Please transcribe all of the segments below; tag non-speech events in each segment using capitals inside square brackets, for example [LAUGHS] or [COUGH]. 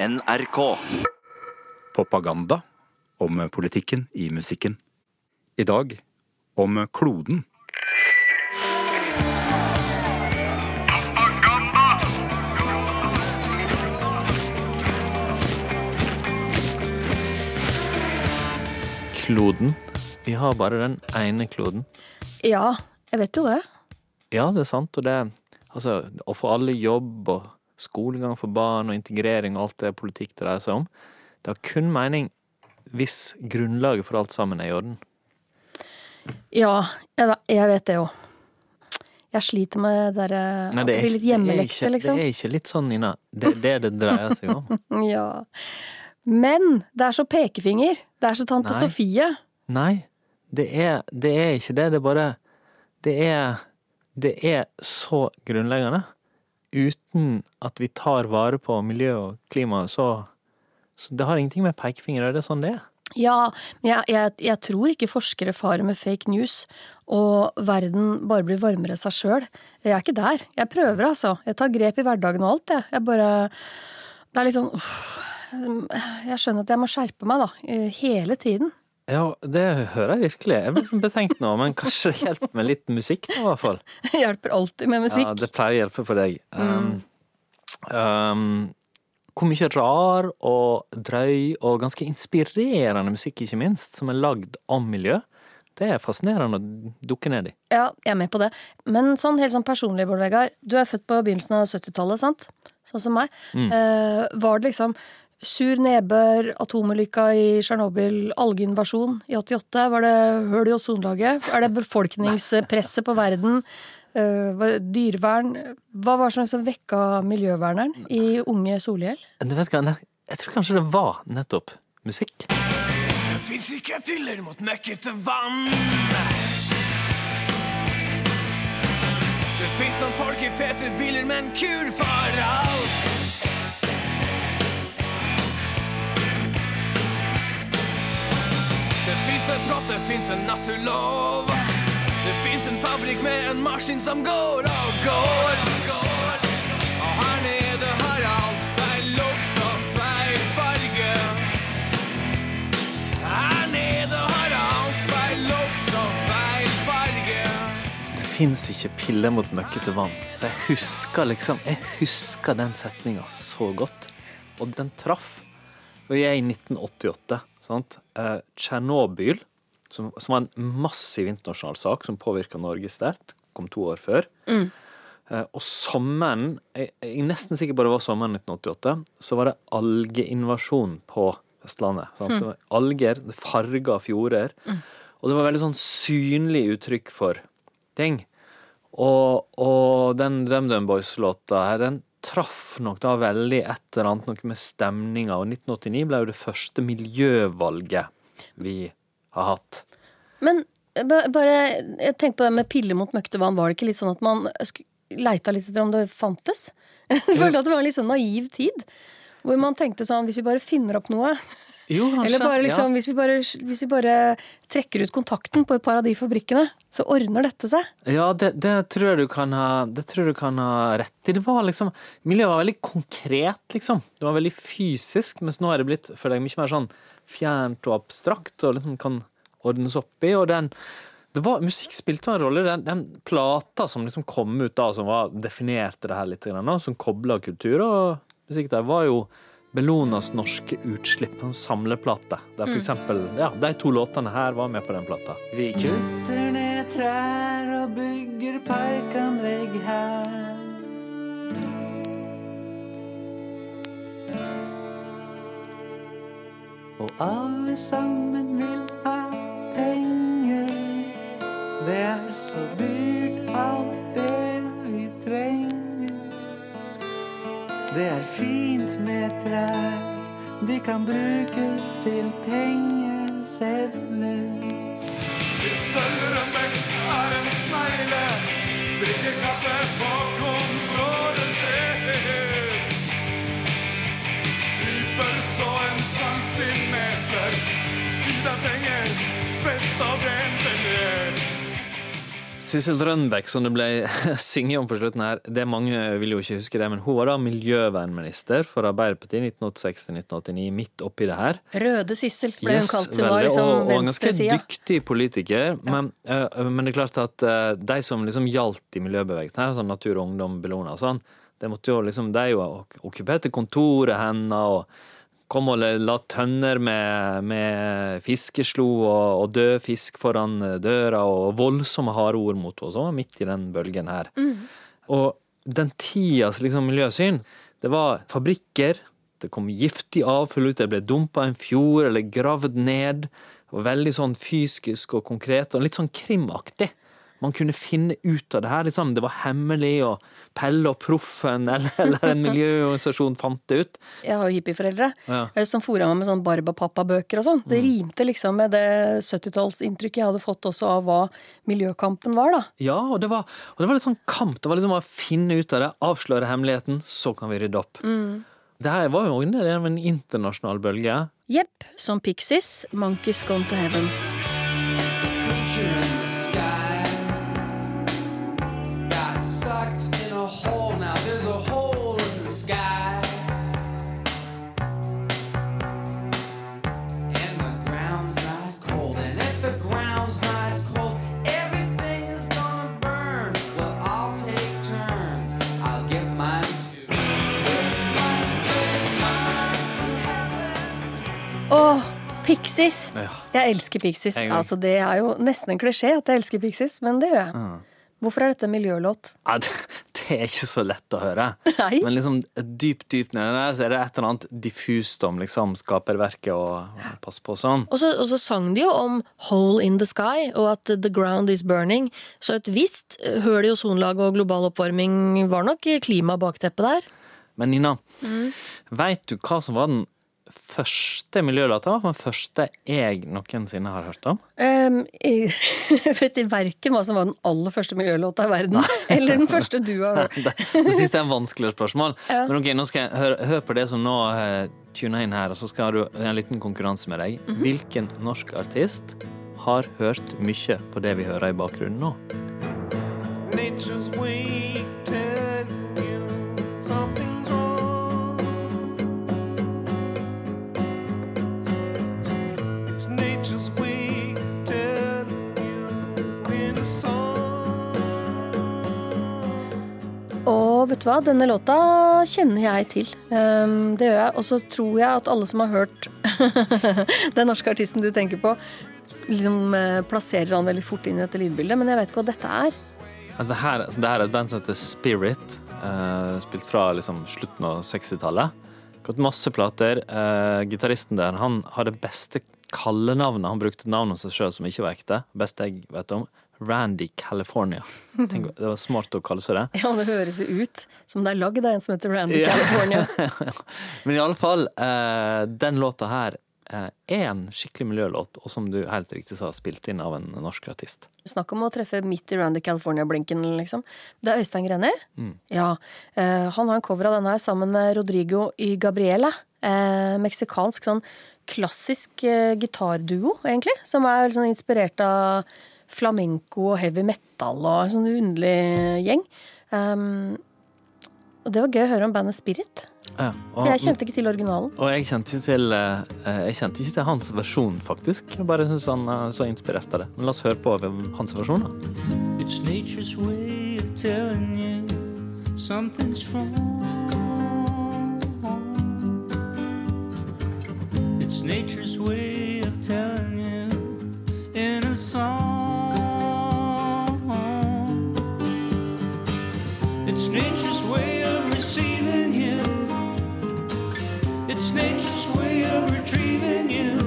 NRK. Propaganda om politikken i musikken. I dag om kloden. Kloden. Vi har bare den ene kloden. Ja, jeg vet jo det. Ja, det er sant, og det Altså, å få alle jobb og skolegang for barn og integrering og alt det politikk dreier seg om, det har kun mening hvis grunnlaget for alt sammen er i orden. Ja, jeg, vet det jo. Jeg sliter med det derre At det blir litt hjemmelekse, liksom. Det er ikke litt sånn, Nina. Det er det det dreier seg om. [LAUGHS] Ja. Men det er så pekefinger. Det er så tante Nei. Sofie. Nei, det er, det er ikke det. Det er bare Det er Det er så grunnleggende. Uten at vi tar vare på miljø og klima, så, så Det har ingenting med pekefinger å gjøre. Det sånn det er. Ja, men jeg, jeg, jeg tror ikke forskere farer med fake news, og verden bare blir varmere av seg sjøl. Jeg er ikke der. Jeg prøver, altså. Jeg tar grep i hverdagen og alt, jeg. Jeg bare Det er liksom Jeg skjønner at jeg må skjerpe meg, da. Hele tiden. Ja, det hører jeg virkelig. Jeg blir betenkt nå, men kanskje det hjelper med litt musikk, nå, i hvert fall. Hjelper alltid med musikk. Ja, det pleier å hjelpe på deg. Um, um, hvor mye rar og drøy og ganske inspirerende musikk, ikke minst, som er lagd om miljø, det er fascinerende å dukke ned i. Ja, jeg er med på det. Men sånn helt sånn personlig, Bård Vegar. Du er født på begynnelsen av 70-tallet, sant? Sånn som meg. Eh, var det liksom sur nedbør, atomulykka i Tsjernobyl, algeinvasjon i 88? Var det høl i ozonlaget? Er det befolkningspresset på verden? Eh, dyrevern? Hva var det som liksom vekka miljøverneren i unge Solhjell? Jeg tror kanskje det var nettopp musikk. Det fins ikke piller mot møkkete vann. Det fins noen folk i fete biler, men kur for alt. Det fins en naturlov. Det fins en fabrikk med en maskin som går og går. Og her nede har alt feil lukt og feil farge. Her nede har alt feil lukt og feil farge. Det fins ikke piller mot møkkete vann. Så jeg husker liksom Jeg husker den setninga så godt. Og den traff. Og jeg er i 1988. Sant? Eh, Tsjernobyl, som, som var en massiv internasjonal sak som påvirka Norge sterkt, kom to år før. Eh, og sommeren jeg, jeg er nesten sikker på det var sommeren 1988, så var det algeinvasjon på Vestlandet. Sant? Var alger, det farga fjorder. Og det var veldig sånn synlig uttrykk for ting. Og, og den DumDum Boys-låta her, den traff nok da veldig et eller annet noe med stemninga. Og 1989 ble jo det første miljøvalget vi har hatt. Men eh, bare tenker på det med piller mot møkkete vann. Var det ikke litt sånn at man leita litt etter om det fantes? [LAUGHS] Jeg følte at det var en litt sånn naiv tid. Hvor man tenkte sånn Hvis vi bare finner opp noe Jo, kanskje. Eller bare liksom, ja. hvis, vi bare, hvis vi bare trekker ut kontakten på et par av de fabrikkene, så ordner dette seg. Ja, det, det tror jeg du kan ha Det tror jeg du kan ha rett i. Det var liksom Miljøet var veldig konkret, liksom. Det var veldig fysisk, mens nå er det blitt for deg mye mer sånn fjernt og abstrakt, og liksom kan ordnes opp i. Og den det var, Musikk spilte en rolle. Den, den plata som liksom kom ut da, som var, definerte det her litt, som kobla kultur og musikk der, var jo Bellonas norske utslipp, en samleplate. Der for eksempel, ja, de to låtene her var med på den plata. Vi kutter ned trær og bygger parkanlegg her. Og alle sammen vil ha penger. Det er så dyrt, alt det Det er fint med trær, de kan brukes til pengesedler. Sissel Rønbeck, som det ble [LAUGHS] synget om på slutten her, det mange vil jo ikke huske det, men hun var da miljøvernminister for Arbeiderpartiet 1986-1989, midt oppi det her. Røde Sissel ble hun Yes, kalt. Hun var veldig, liksom og, og en ganske venstresida. dyktig politiker. Men, uh, men det er klart at uh, de som liksom gjaldt i miljøbevegelsen her, sånn Natur og Ungdom, Bellona og sånn, det måtte jo liksom, de jo ok- okkuperte kontoret hennes og kom og la- tønner med, med fiskeslo og, og død fisk foran eh, døra og voldsomme harde ord mot og var midt i den bølgen her. Og den tidas liksom, miljøsyn, det var fabrikker, det kom giftig avfall ut, det ble dumpa i en fjord eller gravd ned. Og veldig sånn fysisk og konkret, og litt sånn krimaktig. Man kunne finne ut av det her. Liksom. Det var hemmelig, og Pelle og Proffen [LAUGHS] eller, eller en miljøorganisasjon fant det ut. Jeg har jo hippieforeldre Ja. eh, som fora meg med sånn Barbapappa-bøker og sånn. Det rimte liksom med det 70-tallsinntrykket jeg hadde fått også av hva miljøkampen var, da. Ja, og det, var, og det var litt sånn kamp. Det var liksom å finne ut av det, avsløre hemmeligheten, så kan vi rydde opp. Det her var jo en del av en internasjonal bølge. Jepp, som Pixies, Monkeys Gone to Heaven. creature in the Pixies! Ja. Jeg elsker Pixies. Altså, det er jo nesten en klisjé at jeg elsker Pixies, men det gjør jeg. Hvorfor er dette miljølåt? Ja, det, det er ikke så lett å høre. [LAUGHS] Nei. Men liksom dypt, dypt nede der så er det et eller annet diffust om liksom skaperverket og pass på og sånn. Og så, og så sang de jo om hole in the sky, og at the ground is burning. Så et visst høl i ozonlaget og global oppvarming var nok klima bakteppet der. Men Nina, veit du hva som var den første miljølåta? Den første jeg noensinne har hørt om? Um, jeg [LAUGHS] vet i verken hva som var den aller første miljølåta i verden, [LAUGHS] eller den første du har hørt. Det, det siste er en vanskeligere spørsmål. Ja. Men ok, nå skal jeg høre, hør på det som nå uh, tuner inn her, og så skal du ha en liten konkurranse med deg. Mhm. Hvilken norsk artist har hørt mye på det vi hører i bakgrunnen nå? Nature's way vet du hva, denne låta kjenner jeg til. Um, det gjør jeg. Og så tror jeg at alle som har hørt [LAUGHS] den norske artisten du tenker på, liksom eh, plasserer han veldig fort inn i dette lydbildet, men jeg vet ikke hva dette er. Det her, altså, det her er et band som heter Spirit, eh, spilt fra liksom, slutten av 60-tallet. Gått masse plater. Uh, Gitaristen der han har det beste kallenavnet. Han brukte navnet seg sjøl som ikke var ekte. Best jeg vet om. Randy California. Tenk, det var smart å kalle seg det. Ja, det høres jo ut som det er lagd av en som heter Randy California. [LAUGHS] Men i alle fall, eh, den låta her eh, er en skikkelig miljølåt, og som du helt riktig sa, spilt inn av en norsk artist. Snakk om å treffe midt i Randy California-blinken, liksom. Det er Øystein Greni. Ja. eh, han har en cover av denne her sammen med Rodrigo y Gabriela. Eh, meksikansk sånn klassisk eh, gitarduo, egentlig. Som er sånn inspirert av flamenco og heavy metal og en sånn underlig gjeng. Um, og det var gøy å høre om bandet Spirit. Ja, For jeg kjente ikke til originalen. Og jeg kjente ikke til eh, Jeg kjente ikke til hans versjon, faktisk. Jeg bare syns han er så inspirert av det. Men la oss høre på hans versjon, da. It's nature's way of telling you something's wrong. It's nature's way of telling you in a song. It's nature's way of receiving you. It's nature's way of retrieving you.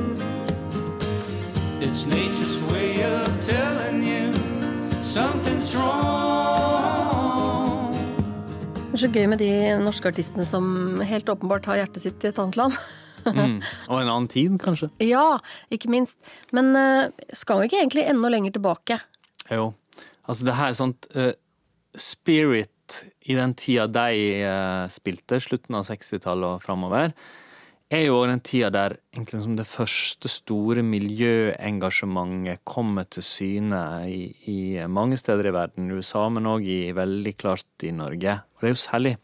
It's nature's way of telling you something's wrong. Det er så gøy med de norske artistene som helt åpenbart har hjertet sitt i et annet land. [LAUGHS] Mm. Og en annen tid, kanskje. Ja, ikke minst. Men eh, skal vi ikke egentlig enda lenger tilbake? Jo. Altså, det her er sånt uh, Spirit i den tida de eh, spilte, slutten av 60-tallet og framover, er jo òg den tida der liksom det første store miljøengasjementet kommer til syne i, i mange steder i verden, USA, men òg veldig klart i Norge. Og det er jo særlig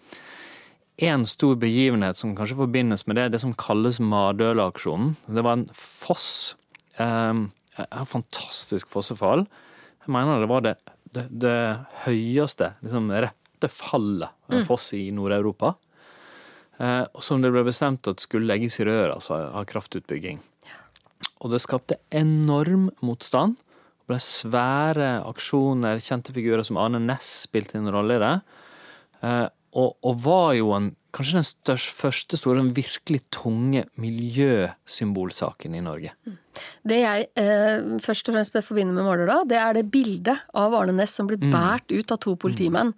én stor begivenhet som kanskje forbindes med det, det som kalles Madøla-aksjonen. Det var en foss. Um, et fantastisk fossefall. Jeg mener det var det, det, det høyeste, liksom rette fallet av en foss i Nord-Europa. Eh, som det ble bestemt at skulle legges i rør, altså av kraftutbygging. Og det skapte enorm motstand. Det ble svære aksjoner, kjente figurer som Arne Næss spilte en rolle i det. Eh, og, og var jo en, kanskje den største, første store, den virkelig tunge miljøsymbolsaken i Norge. Det jeg eh, først og fremst forbinder med Måløla, det er det bildet av Arne Næss som blir båret ut av to politimenn.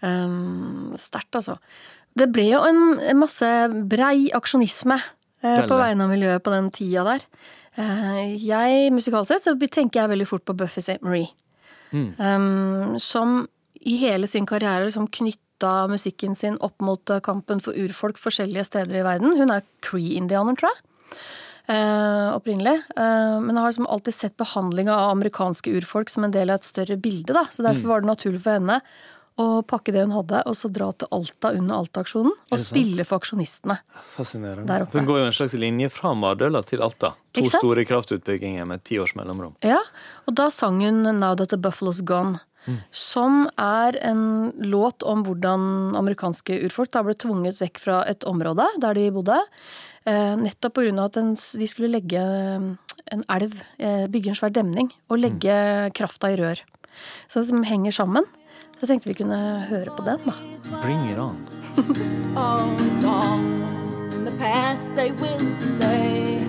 Um, Sterkt, altså. Det ble jo en, en masse brei aksjonisme eh, på vegne av miljøet på den tida der. Eh, jeg, musikalsk sett, så tenker jeg veldig fort på Buffy St. Marie. Um, som i hele sin karriere liksom knytta musikken sin opp mot eh, kampen for urfolk forskjellige steder i verden. Hun er Cree-indianer, tror jeg. Eh, opprinnelig. Eh, men har liksom alltid sett behandlinga av amerikanske urfolk som en del av et større bilde. Da. Så derfor var det naturlig for henne å pakke det hun hadde, og så dra til Alta under Alta-aksjonen. Og spille for aksjonistene. Fascinerende. Der oppe. Hun går jo en slags linje fra Mardøla til Alta. To store kraftutbygginger med ti års mellomrom. Ja, og da sang hun 'Now That The Buffalo's Gone'. Som er en låt om hvordan amerikanske urfolk da ble tvunget vekk fra et område der de bodde. Eh, nettopp pga. at en, de skulle legge eh, en elv, eh, bygge en svær demning, og legge krafta i rør. Så det som henger sammen. Så jeg tenkte vi kunne høre på den, da. Bring it on. [LAUGHS] It's all in the past, they will say.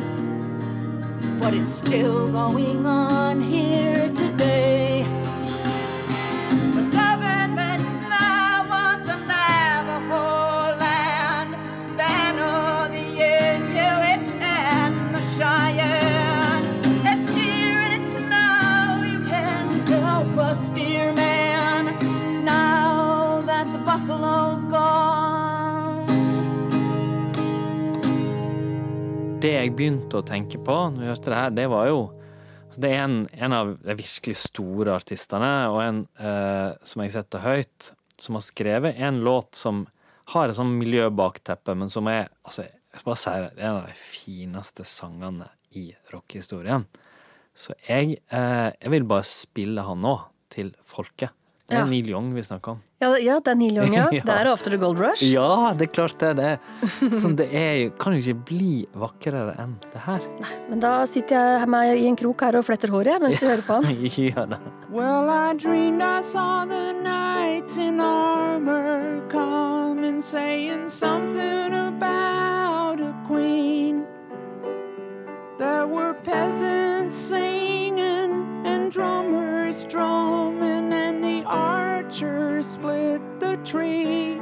But it's still going on here Det jeg begynte å tenke på når jeg hørte det her, det var jo altså Det er en, en av de virkelig store artistene, og en eh, som jeg setter høyt, som har skrevet en låt som har et sånn miljøbakteppe, men som er altså, jeg skal bare si det, en av de fineste sangene i rockehistorien. Så jeg, eh, jeg vil bare spille han nå, til folket. Det er Ja. Neil Young vi snakker om. Ja, ja det er Neil Young, ja. [LAUGHS] Ja. Det er After the Gold Rush. Ja, det er klart det. er det. [LAUGHS] Sånn, det er, kan jo ikke bli vakrere enn det her. Nei, Men da sitter jeg meg med i en krok her og fletter håret jeg, mens vi hører på han. [LAUGHS] ja, da. Well, I dreamed I saw the knights in armor come and saying something about a queen. There were peasants singing and drummers the archers split the tree.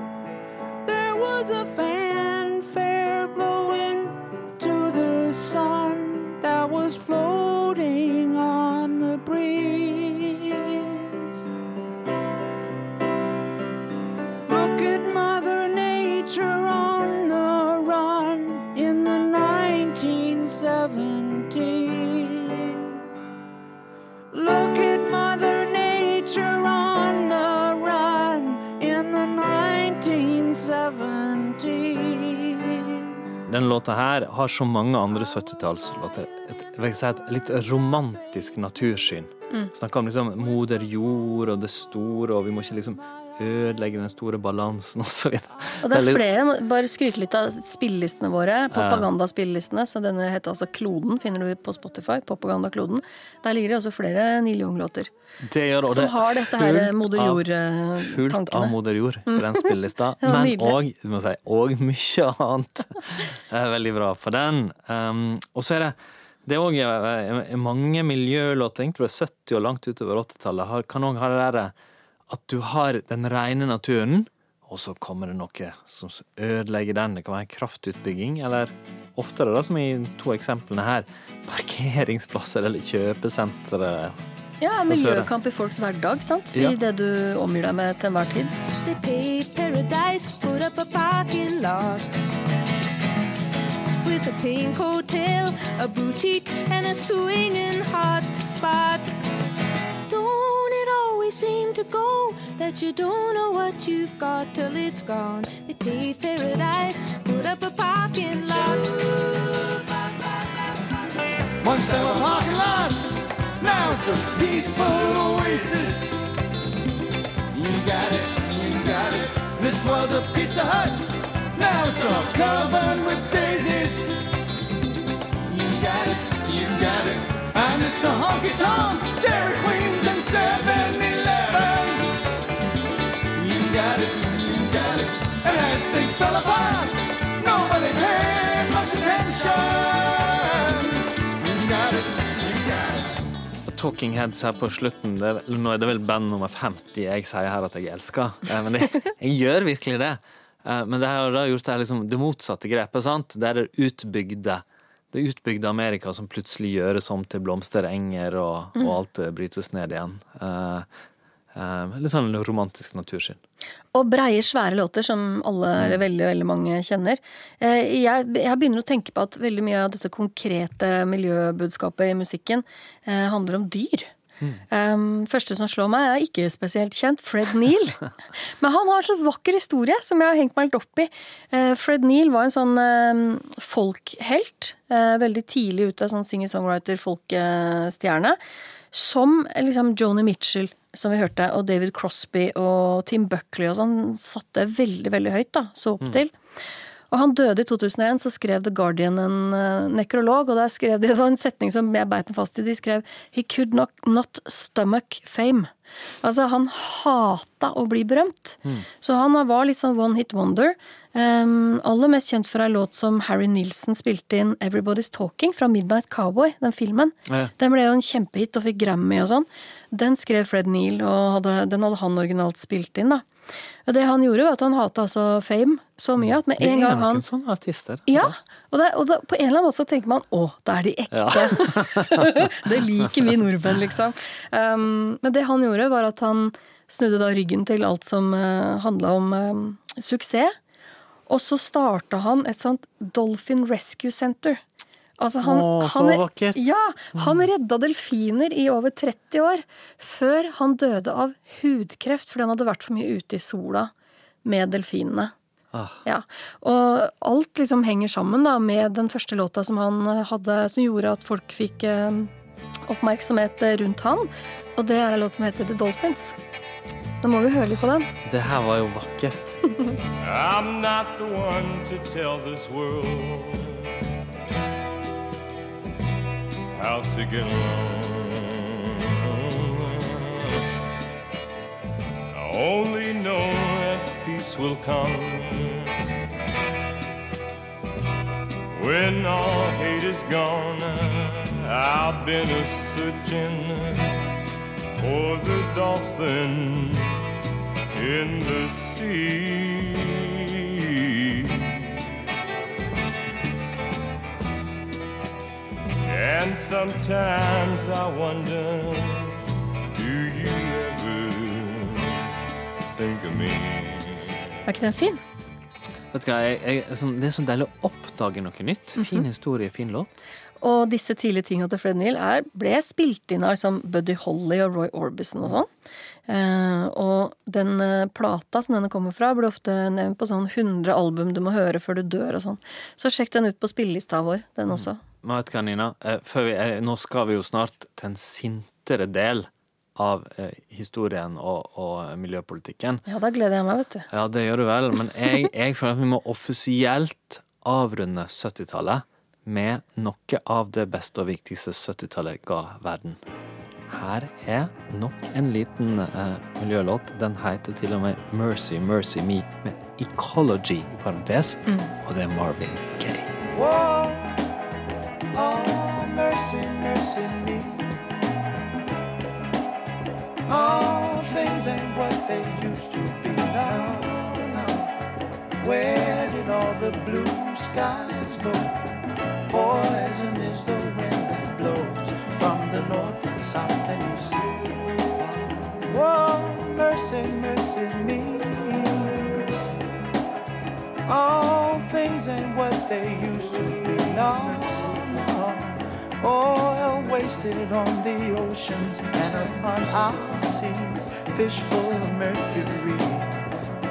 There was a fanfare blowing to the sun that was floating on the breeze. Look at Mother Nature on the run in the 1970s. 1970s. Den låta her har som mange andre 70-tallslåter et, si et litt romantisk natursyn. Snakker om liksom moder jord og det store, og vi må ikke liksom ødelegge den store balansen osv. Og det er flere, bare skryte litt av spillelistene våre. Propagandaspillelistene. Så denne heter altså Kloden, finner du på Spotify. Propagandakloden. Der ligger det også flere Neil Young-låter. Det gjør det, og Som det er har dette her moder jord-tankene. Fullt av moder jord på den spillelista. [LAUGHS] Ja, men òg si, mye annet. Det er veldig bra for den. Um, og så er det det er òg mange miljølåter, egentlig fra 70 og langt utover 80-tallet, kan òg ha det derre at du har den rene naturen, og så kommer det noe som ødelegger den. Det kan være kraftutbygging, eller oftere, da, som i to eksemplene her, parkeringsplasser eller kjøpesentre. Ja, miljøkamp i folks hverdag, sant? Ja. I det du omgir deg med til enhver tid. They paved paradise, put up a parking lot with a pink hotel, a boutique, and a swinging hot spot. Seem to go that you don't know what you've got till it's gone? They paved paradise, put up a parking lot. Once there were parking lots, now it's a peaceful oasis. You got it, you got it. This was a Pizza Hut, now it's all covered with daisies. You got it, you got it. I miss the honky tonks, Dairy Queens, and 7 things fell apart, nobody paid much attention. You got it, you got it. Talking Heads her på slutten. Det er, nå er det vel band nummer 50 jeg sier her at jeg elsker. Eh, Men jeg, [LAUGHS] jeg gjør virkelig det. Eh, Men det har da gjort det, her liksom, det motsatte grepet. sant? Det er det utbygde det utbygde Amerika som plutselig gjøres om til blomsterenger, og, og alt eh, brytes ned igjen. Eh, eh, litt sånn romantisk natursyn. Og breie, svære låter som alle, eller veldig, veldig mange kjenner. Eh, Jeg, jeg begynner å tenke på at veldig mye av dette konkrete miljøbudskapet i musikken eh, handler om dyr. Um, første som slår meg, er ikke spesielt kjent. Fred Neal. [LAUGHS] Men han har en så vakker historie som jeg har hengt meg litt opp i. Uh, Fred Neal var en sånn uh, folkhelt. Uh, veldig tidlig ute, sånn singer-songwriter-folkestjerne. Som liksom Joni Mitchell, som vi hørte, og David Crosby og Tim Buckley og sånn, satte veldig, veldig høyt, da. Så opp til. Og han døde i 2001, så skrev The Guardian en eh, nekrolog, og der skrev de, det var en setning som jeg beit meg fast i, de skrev He could not, not stomach fame. Altså, han hata å bli berømt. Så han var litt sånn one hit wonder. Um, aller mest kjent for ei låt som Harry Nilsen spilte inn Everybody's Talking fra Midnight Cowboy, den filmen. Ja. Den ble jo en kjempehit og fikk Grammy og sånn. Den skrev Fred Neal, og hadde, den hadde han originalt spilt inn, da. Det han gjorde, var at han hata altså fame så mye at med Det en er gang han noen sånne artister. ja, og, det, og da, på en eller annen måte så tenker man å, da er de ekte. [LAUGHS] det liker vi nordmenn, liksom. Um, men det han gjorde, var at han snudde da ryggen til alt som uh, handla om um, suksess. Og så starta han et sånt Dolphin Rescue Center. Altså han, Å, så han, vakkert. Ja, han redda delfiner i over 30 år. Før han døde av hudkreft fordi han hadde vært for mye ute i sola med delfinene. Ah. Ja, og alt liksom henger sammen da med den første låta som han hadde, som gjorde at folk fikk eh, oppmerksomhet rundt han. Og det er en låt som heter The Dolphins. Nå må vi høre litt på den. Det her var jo vakkert. [LAUGHS] I'm not the one to tell this world how to get along. I only know that peace will come when all hate is gone. I've been a searching for the dolphin in the sea. Sometimes I wonder, do you ever think of me? Er ikke den fin? Vet du hva, jeg, jeg, sånn- Det er så deilig å oppdage noe nytt. Fin historie, fin låt. Og disse tidlige tingene til Fred Neal er, ble spilt inn av liksom Buddy Holly og Roy Orbison og sånn. Eh, og den eh, plata som denne kommer fra, blir ofte nevnt på sånn 100 album du må høre før du dør og sånn. Så sjekk den ut på spillelista vår, den også. Men vet hva, Nina? Før vi, eh, nå skal vi jo snart til en sintere del av eh, historien og, og miljøpolitikken. Ja, da gleder jeg meg, vet du. Ja, det gjør du vel, men jeg, jeg føler at vi må offisielt avrunde 70-tallet med noe av det beste og viktigste 70-tallet ga verden. Her er nok en liten eh, miljølåt. Den heter til og med Mercy, Mercy Me, med Ecology i parentes, og det er Marvin Gaye. Whoa, oh, mercy, mercy me. All things ain't what they used to be now. now. Where did all the blue skies go? Poison is the wind that blows from the north and south and east. Whoa, mercy, mercy me. All things ain't what they used to be No, no. Oil wasted on the oceans and upon our seas, fish full of mercury.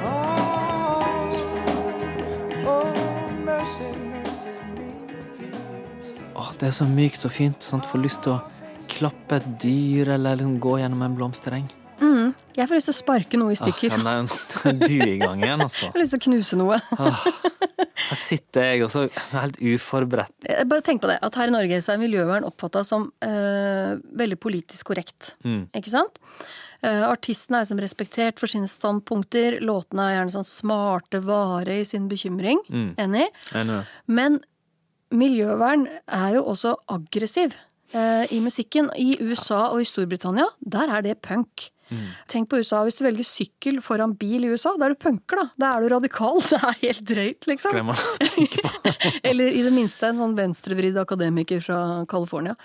Oh, oh, mercy, mercy det er så mykt og fint. Sant? Får lyst til å klappe et dyr eller liksom gå gjennom en blomstereng. Mm. Jeg får lyst til å sparke noe i stykker. ja, nei, [LAUGHS] er du i gang igjen, altså. Jeg har lyst til å knuse noe. Her sitter jeg og så så helt uforberedt. Bare tenk på det, at Her i Norge så er miljøvern oppfatta som uh, veldig politisk korrekt. Mm. Ikke sant? Uh, artistene er som respektert for sine standpunkter. Låtene er gjerne sånn smarte, vare i sin bekymring. Mm. Enig? Enig. Men miljøvern er jo også aggressiv uh, i musikken. I USA og i Storbritannia, der er det punk. Mm. Tenk på USA, Hvis du velger sykkel foran bil i USA, da er du punker, da. Da er du radikal. [LAUGHS] Det er helt drøyt, liksom. Skremmende. [LAUGHS] Eller i det minste en sånn venstrevridd akademiker fra California.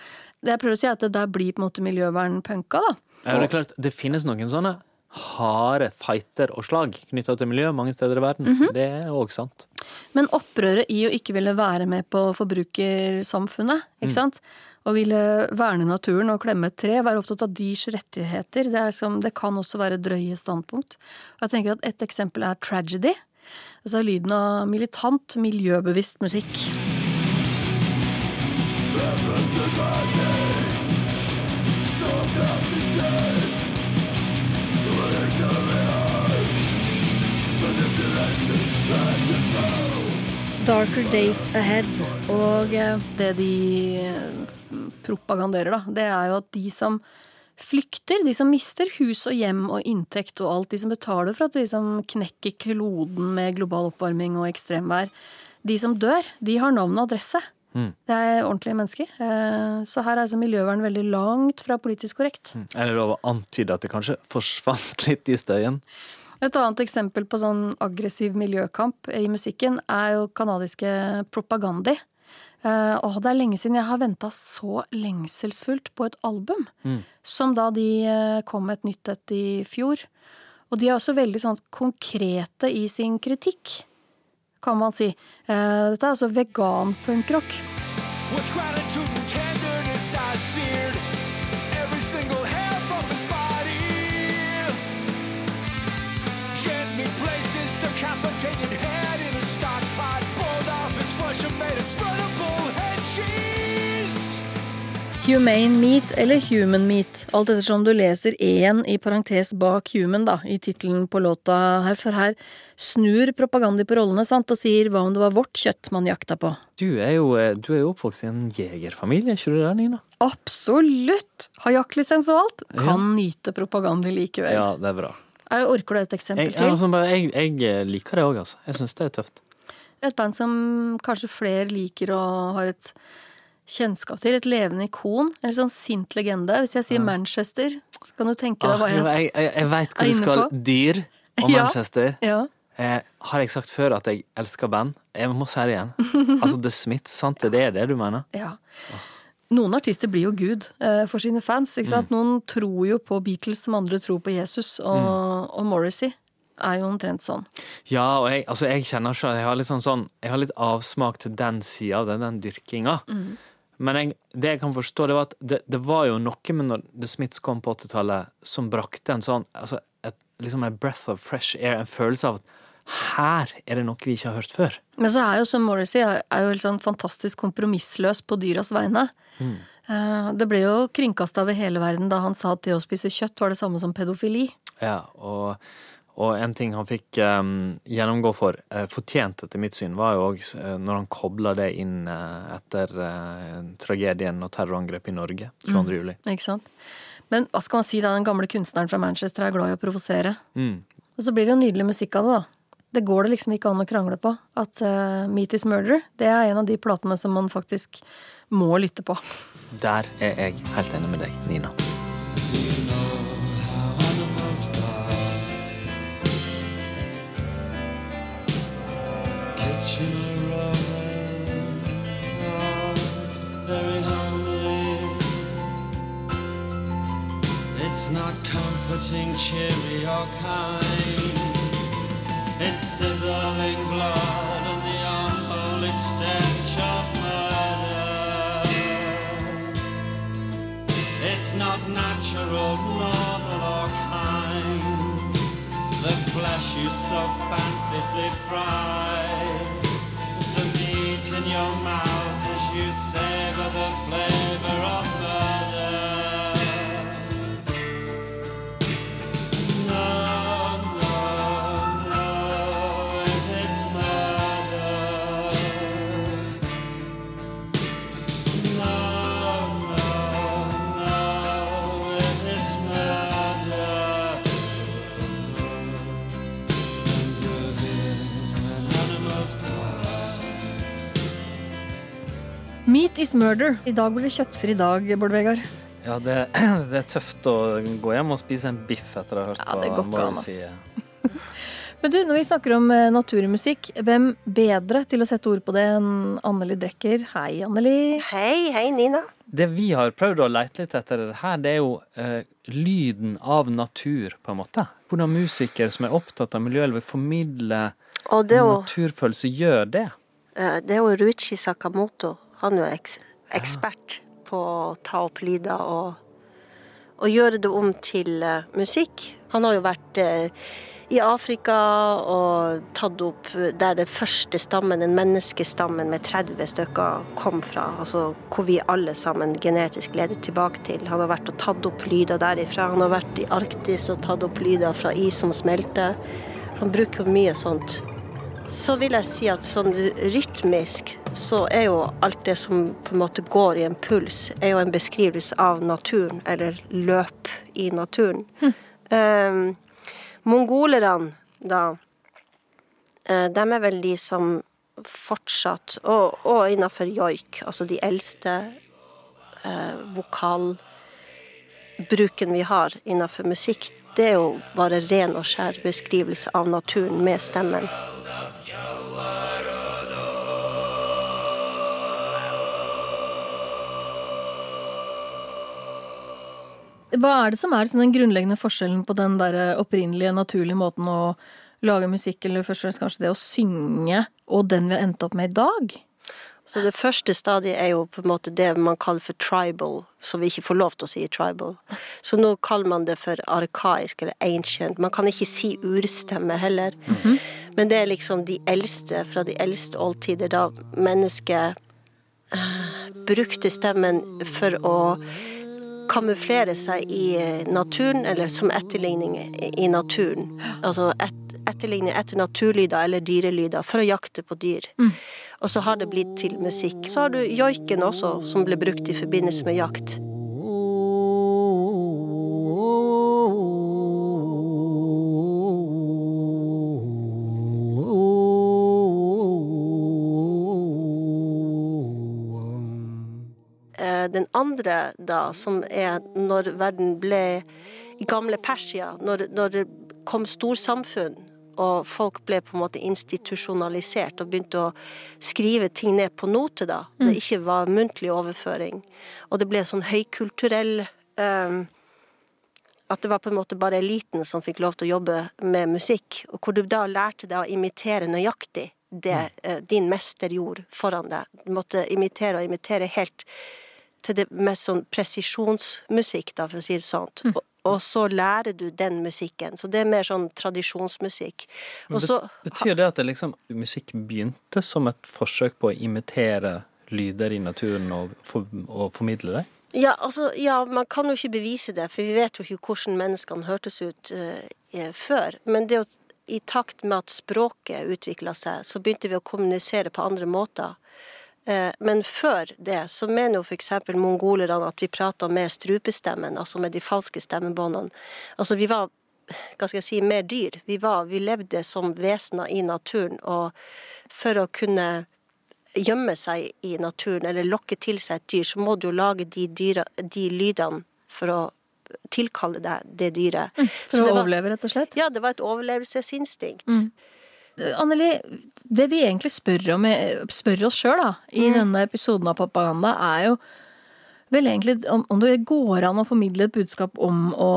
Det jeg prøver å si er at det der blir på en måte miljøvern punka, da. Ja, det er klart, det finnes noen sånne harde fighter og slag knytta til miljø mange steder i verden. Mhm. Det er òg sant. Men opprøret i å ikke ville være med på forbrukersamfunnet, ikke Mm. sant. Å ville verne naturen og klemme et tre, være opptatt av dyrs rettigheter, det, er som, det kan også være drøye standpunkt. Og jeg tenker at Et eksempel er tragedy. Altså lyden av militant, miljøbevisst musikk. Darker Days Ahead. Og eh, det de propaganderer, da, det er jo at de som flykter, de som mister hus og hjem og inntekt og alt, de som betaler for at de som knekker kloden med global oppvarming og ekstremvær, de som dør, de har navn og adresse. Mm. Det er ordentlige mennesker. Eh, Så her er altså miljøvern veldig langt fra politisk korrekt. Er det lov å antyde at det kanskje forsvant [LAUGHS] litt i støyen? Et annet eksempel på sånn aggressiv miljøkamp i musikken er jo kanadiske Propagandi. Eh, og det er lenge siden jeg har venta så lengselsfullt på et album. Mm. Som da de eh, kom med et nytt et i fjor. Og de er også veldig sånn konkrete i sin kritikk, kan man si. Eh, dette er altså veganpunkrock. With Humane meat eller human meat, alt ettersom du leser én i parentes bak human da, i tittelen på låta her, for her snur propaganda på rollene sant, og sier hva om det var vårt kjøtt man jakta på. Du er jo, eh, du er jo oppvokst i en jegerfamilie, er ikke du det, Nina? Absolutt! Har jaktlisens og alt. Kan nyte propaganda likevel. Ja, det er bra. Er, orker du et eksempel Jeg, til? altså, jeg, jeg eh, liker det òg, altså. Jeg syns det er tøft. Et band som kanskje flere liker og har et kjennskap til. Et levende ikon. En litt sånn sint legende. Hvis jeg sier Manchester, så kan du tenke deg Ah, hva jeg, jeg jeg, jeg, jeg veit hvor du skal. på. Dyr og Manchester. Ja. Eh, har jeg sagt før at jeg elsker band? Jeg må si det igjen. Altså The Smiths, sant? Det er det du mener? Ja. Noen artister blir jo Gud eh, for sine fans. Ikke Mm. Noen tror jo på Beatles som andre tror på Jesus, og, Mm. og Morrissey er jo omtrent sånn. Ja, og jeg, altså, jeg kjenner selv, jeg har litt sånn, sånn Jeg har litt avsmak til den sida av den, den dyrkinga. Mm. Men jeg, det jeg kan forstå, det var at det, det var jo noe med når The Smiths kom på 80-tallet, som brakte en sånn altså et, liksom en breath of fresh air, en følelse av at her er det noe vi ikke har hørt før. Men så er jo som Morrissey er jo helt sånn fantastisk kompromissløs på dyras vegne. Mm. Eh, Det ble jo kringkasta over hele verden da han sa at det å spise kjøtt var det samme som pedofili. Ja, og, og en ting han fikk um, gjennomgå for, uh, fortjent etter mitt syn, var jo òg når han kobla det inn uh, etter eh, tragedien og terrorangrepet i Norge 22. juli. Ikke sant? Men hva skal man si da, den gamle kunstneren fra Manchester er glad i å provosere. Mm. Og så blir det jo nydelig musikk av det, da. Det går det liksom ikke an å krangle på. At eh, Meat Is Murder, det er en av de platene som man faktisk må lytte på. Der er jeg helt enig med deg, Nina. It's not comforting, cheery, or kind. It's sizzling blood and the unholy stench of murder. It's not natural, noble, or kind. The flesh you so fancifully fry. The meat in your mouth as you savor the flesh. Is murder. I dag blir det kjøttfri dag, Bård Vegard. Ja, det, [CLEARS THROAT] det er tøft å gå hjem og spise en biff etter å ha hørt Ja, det går på ikke an, Morrissey. [LAUGHS] Men du, når vi snakker om eh, naturmusikk, hvem bedre til å sette ord på det enn Anneli Drekker? Hei, Anneli. Hei, hei, Nina. Det vi har prøvd å leite litt etter her, det er jo eh, lyden av natur, på en måte. Hvordan musikere som er opptatt av miljøet, vil formidle Og det naturfølelse, gjør det. eh, det er jo Ruichi Sakamoto. Han er jo eks ekspert på å ta opp lyder og, og gjøre det om til uh, musikk. Han har jo vært uh, i Afrika og tatt opp der den første stammen, den menneskestammen med 30 stykker, kom fra. Altså hvor vi alle sammen genetisk leder tilbake til. Han har vært og tatt opp lyder derifra. Han har vært i Arktis og tatt opp lyder fra is som smelter. Han bruker jo mye sånt. Så vil jeg si at sånn rytmisk så er jo alt det som på en måte går i en puls, er jo en beskrivelse av naturen, eller løp i naturen. Um, mongolerne, da, eh, de er vel de som fortsatt, og, og innenfor joik, altså de eldste eh, vokalbruken vi har innenfor musikk, det er jo bare ren og skjær beskrivelse av naturen med stemmen. Hva er det som er sånn den grunnleggende forskjellen på den der opprinnelige, naturlige måten å lage musikk, eller først og fremst kanskje det å synge, og den vi har endt opp med i dag? Så det første stadiet er jo på en måte det man kaller for tribal, som vi ikke får lov til å si tribal. Så nå kaller man det for arkaisk eller ancient. Man kan ikke si urstemme heller. Men det er liksom de eldste fra de eldste oldtider, da mennesket eh, brukte stemmen for å kamuflere seg i eh, naturen, eller som etterligning i- naturen. Altså et, etterligne etter naturlyder eller dyrelyder for å jakte på dyr. Og så har det blitt til musikk. Så har du joiken også, som ble brukt i forbindelse med jakt. Andre, da, som er når verden ble i gamle Persia, når, når det kom storsamfunn, og folk ble på en måte institusjonalisert og begynte å skrive ting ned på note, da. Det ikke var muntlig overføring. Og det ble sånn høykulturell um, At det var på en måte bare eliten som fikk lov til å jobbe med musikk. Og hvor du da lærte deg å imitere nøyaktig det eh, din mester gjorde foran deg. Du måtte imitere og imitere helt til det mest sånn presisjonsmusikk, da, for å si det sånn. Og, og så lærer du den musikken. Så det er mer sånn tradisjonsmusikk. Og så Betyr det at det liksom, musikk begynte som et forsøk på å imitere lyder i naturen og, for, og formidle det? Ja, altså, ja, man kan jo ikke bevise det, for vi vet jo ikke hvordan menneskene hørtes ut eh, før. Men det å, i takt med at språket utvikla seg, så begynte vi å kommunisere på andre måter. Eh, men før det så mener jo f.eks. mongolerne at vi prata med strupestemmen, altså med de falske stemmebåndene. Altså vi var hva skal jeg si, mer dyr. Vi, var, vi levde som vesener i naturen, og for å kunne gjemme seg i naturen eller lokke til seg et dyr, så må du jo lage de, dyra, de lydene for å tilkalle deg det dyret. Mm, For å overleve, rett og slett? Ja, det var et overlevelsesinstinkt. Anneli, det vi egentlig spør, om, spør oss sjøl i denne episoden av Propaganda, er jo vel egentlig om, om det går an å formidle et budskap om å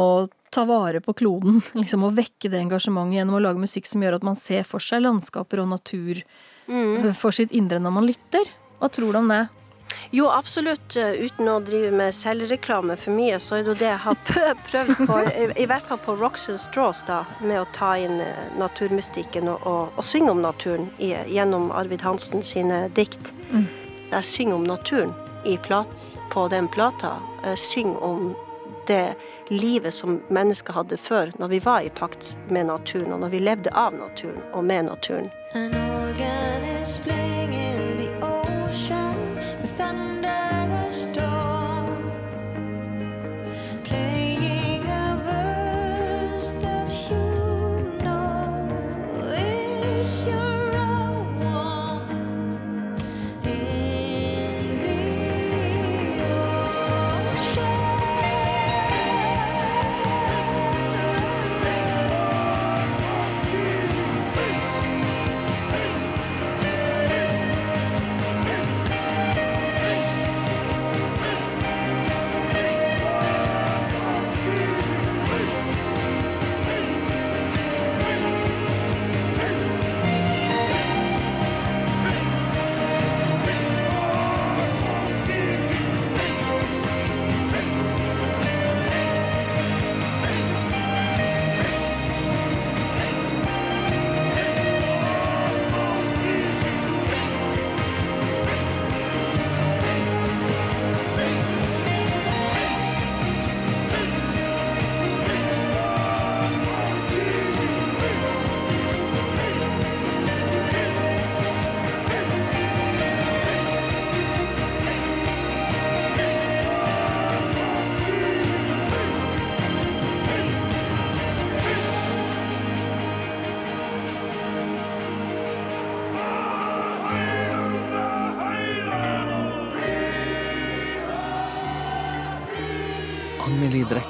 ta vare på kloden. [LAUGHS] Liksom Å vekke det engasjementet gjennom å lage musikk som gjør at man ser for seg landskaper og natur for sitt indre når man lytter. Hva tror du om det? Jo, absolutt. eh, Uten å drive med selvreklame for mye, så er det jo det jeg har [LAUGHS] prøvd på, i, hvert fall på Rocks and Straws, da, med å ta inn eh, naturmystikken og, og, og synge om naturen i, gjennom Arvid Hansen sine dikt. Mm. jeg synger om naturen i plat, på den plata. Jeg synger om det livet som mennesker hadde før, når vi var i pakt med naturen, og når vi levde av naturen og med naturen. An organ is playing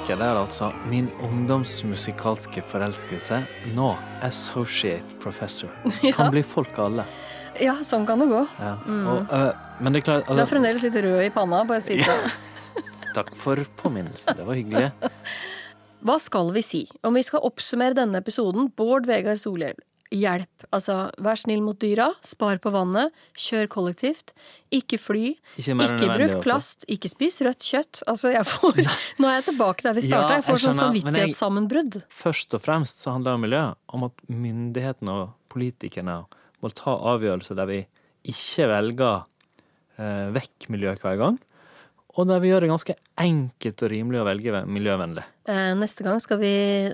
Anneli er der, altså. Min ungdomsmusikalske forelskelse. Nå associate professor. [LAUGHS] Kan bli folk alle. Ja, sånn kan det gå. Ja. Og, uh, men det er klart Du er altså, fremdeles litt rød i panna, bare si det. Takk for påminnelsen. Det var hyggelig. [LAUGHS] Hva skal vi si? Om vi skal oppsummere denne episoden, Bård Vegar Solhjell. Hjelp. Altså, vær snill mot dyra, spar på vannet, kjør kollektivt, ikke fly, Ikke ikke bruk plast, ikke spis rødt kjøtt. Altså, jeg får [LAUGHS] Nå er jeg tilbake der vi starta. Jeg får jeg sånn samvittighetssammenbrudd. Først og fremst så handler det om miljø, om at myndighetene og politikerne må ta avgjørelser der vi ikke velger eh, vekk miljø hver gang, og der vi gjør det ganske enkelt og rimelig å velge miljøvennlig. Eh, neste gang skal vi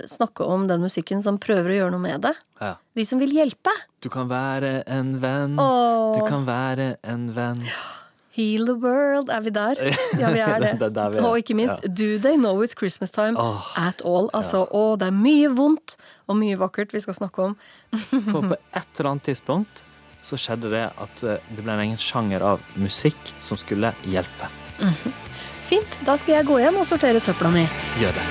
snakke om den musikken som prøver å gjøre noe med det. Ja. De som vil hjelpe. Du kan være en venn, Åh. du kan være en venn. Heal the world. Er vi der? Ja, vi er [LAUGHS] det. Det er vi er. Og ikke minst, Ja. do they know it's Christmas time Åh, at all? Altså, Og det er mye vondt og mye vakkert vi skal snakke om. For på [LAUGHS] et eller annet tidspunkt så skjedde det at eh, det ble en egen sjanger av musikk som skulle hjelpe. Fint. Da skal jeg gå hjem og sortere søpla mi. Gjør det.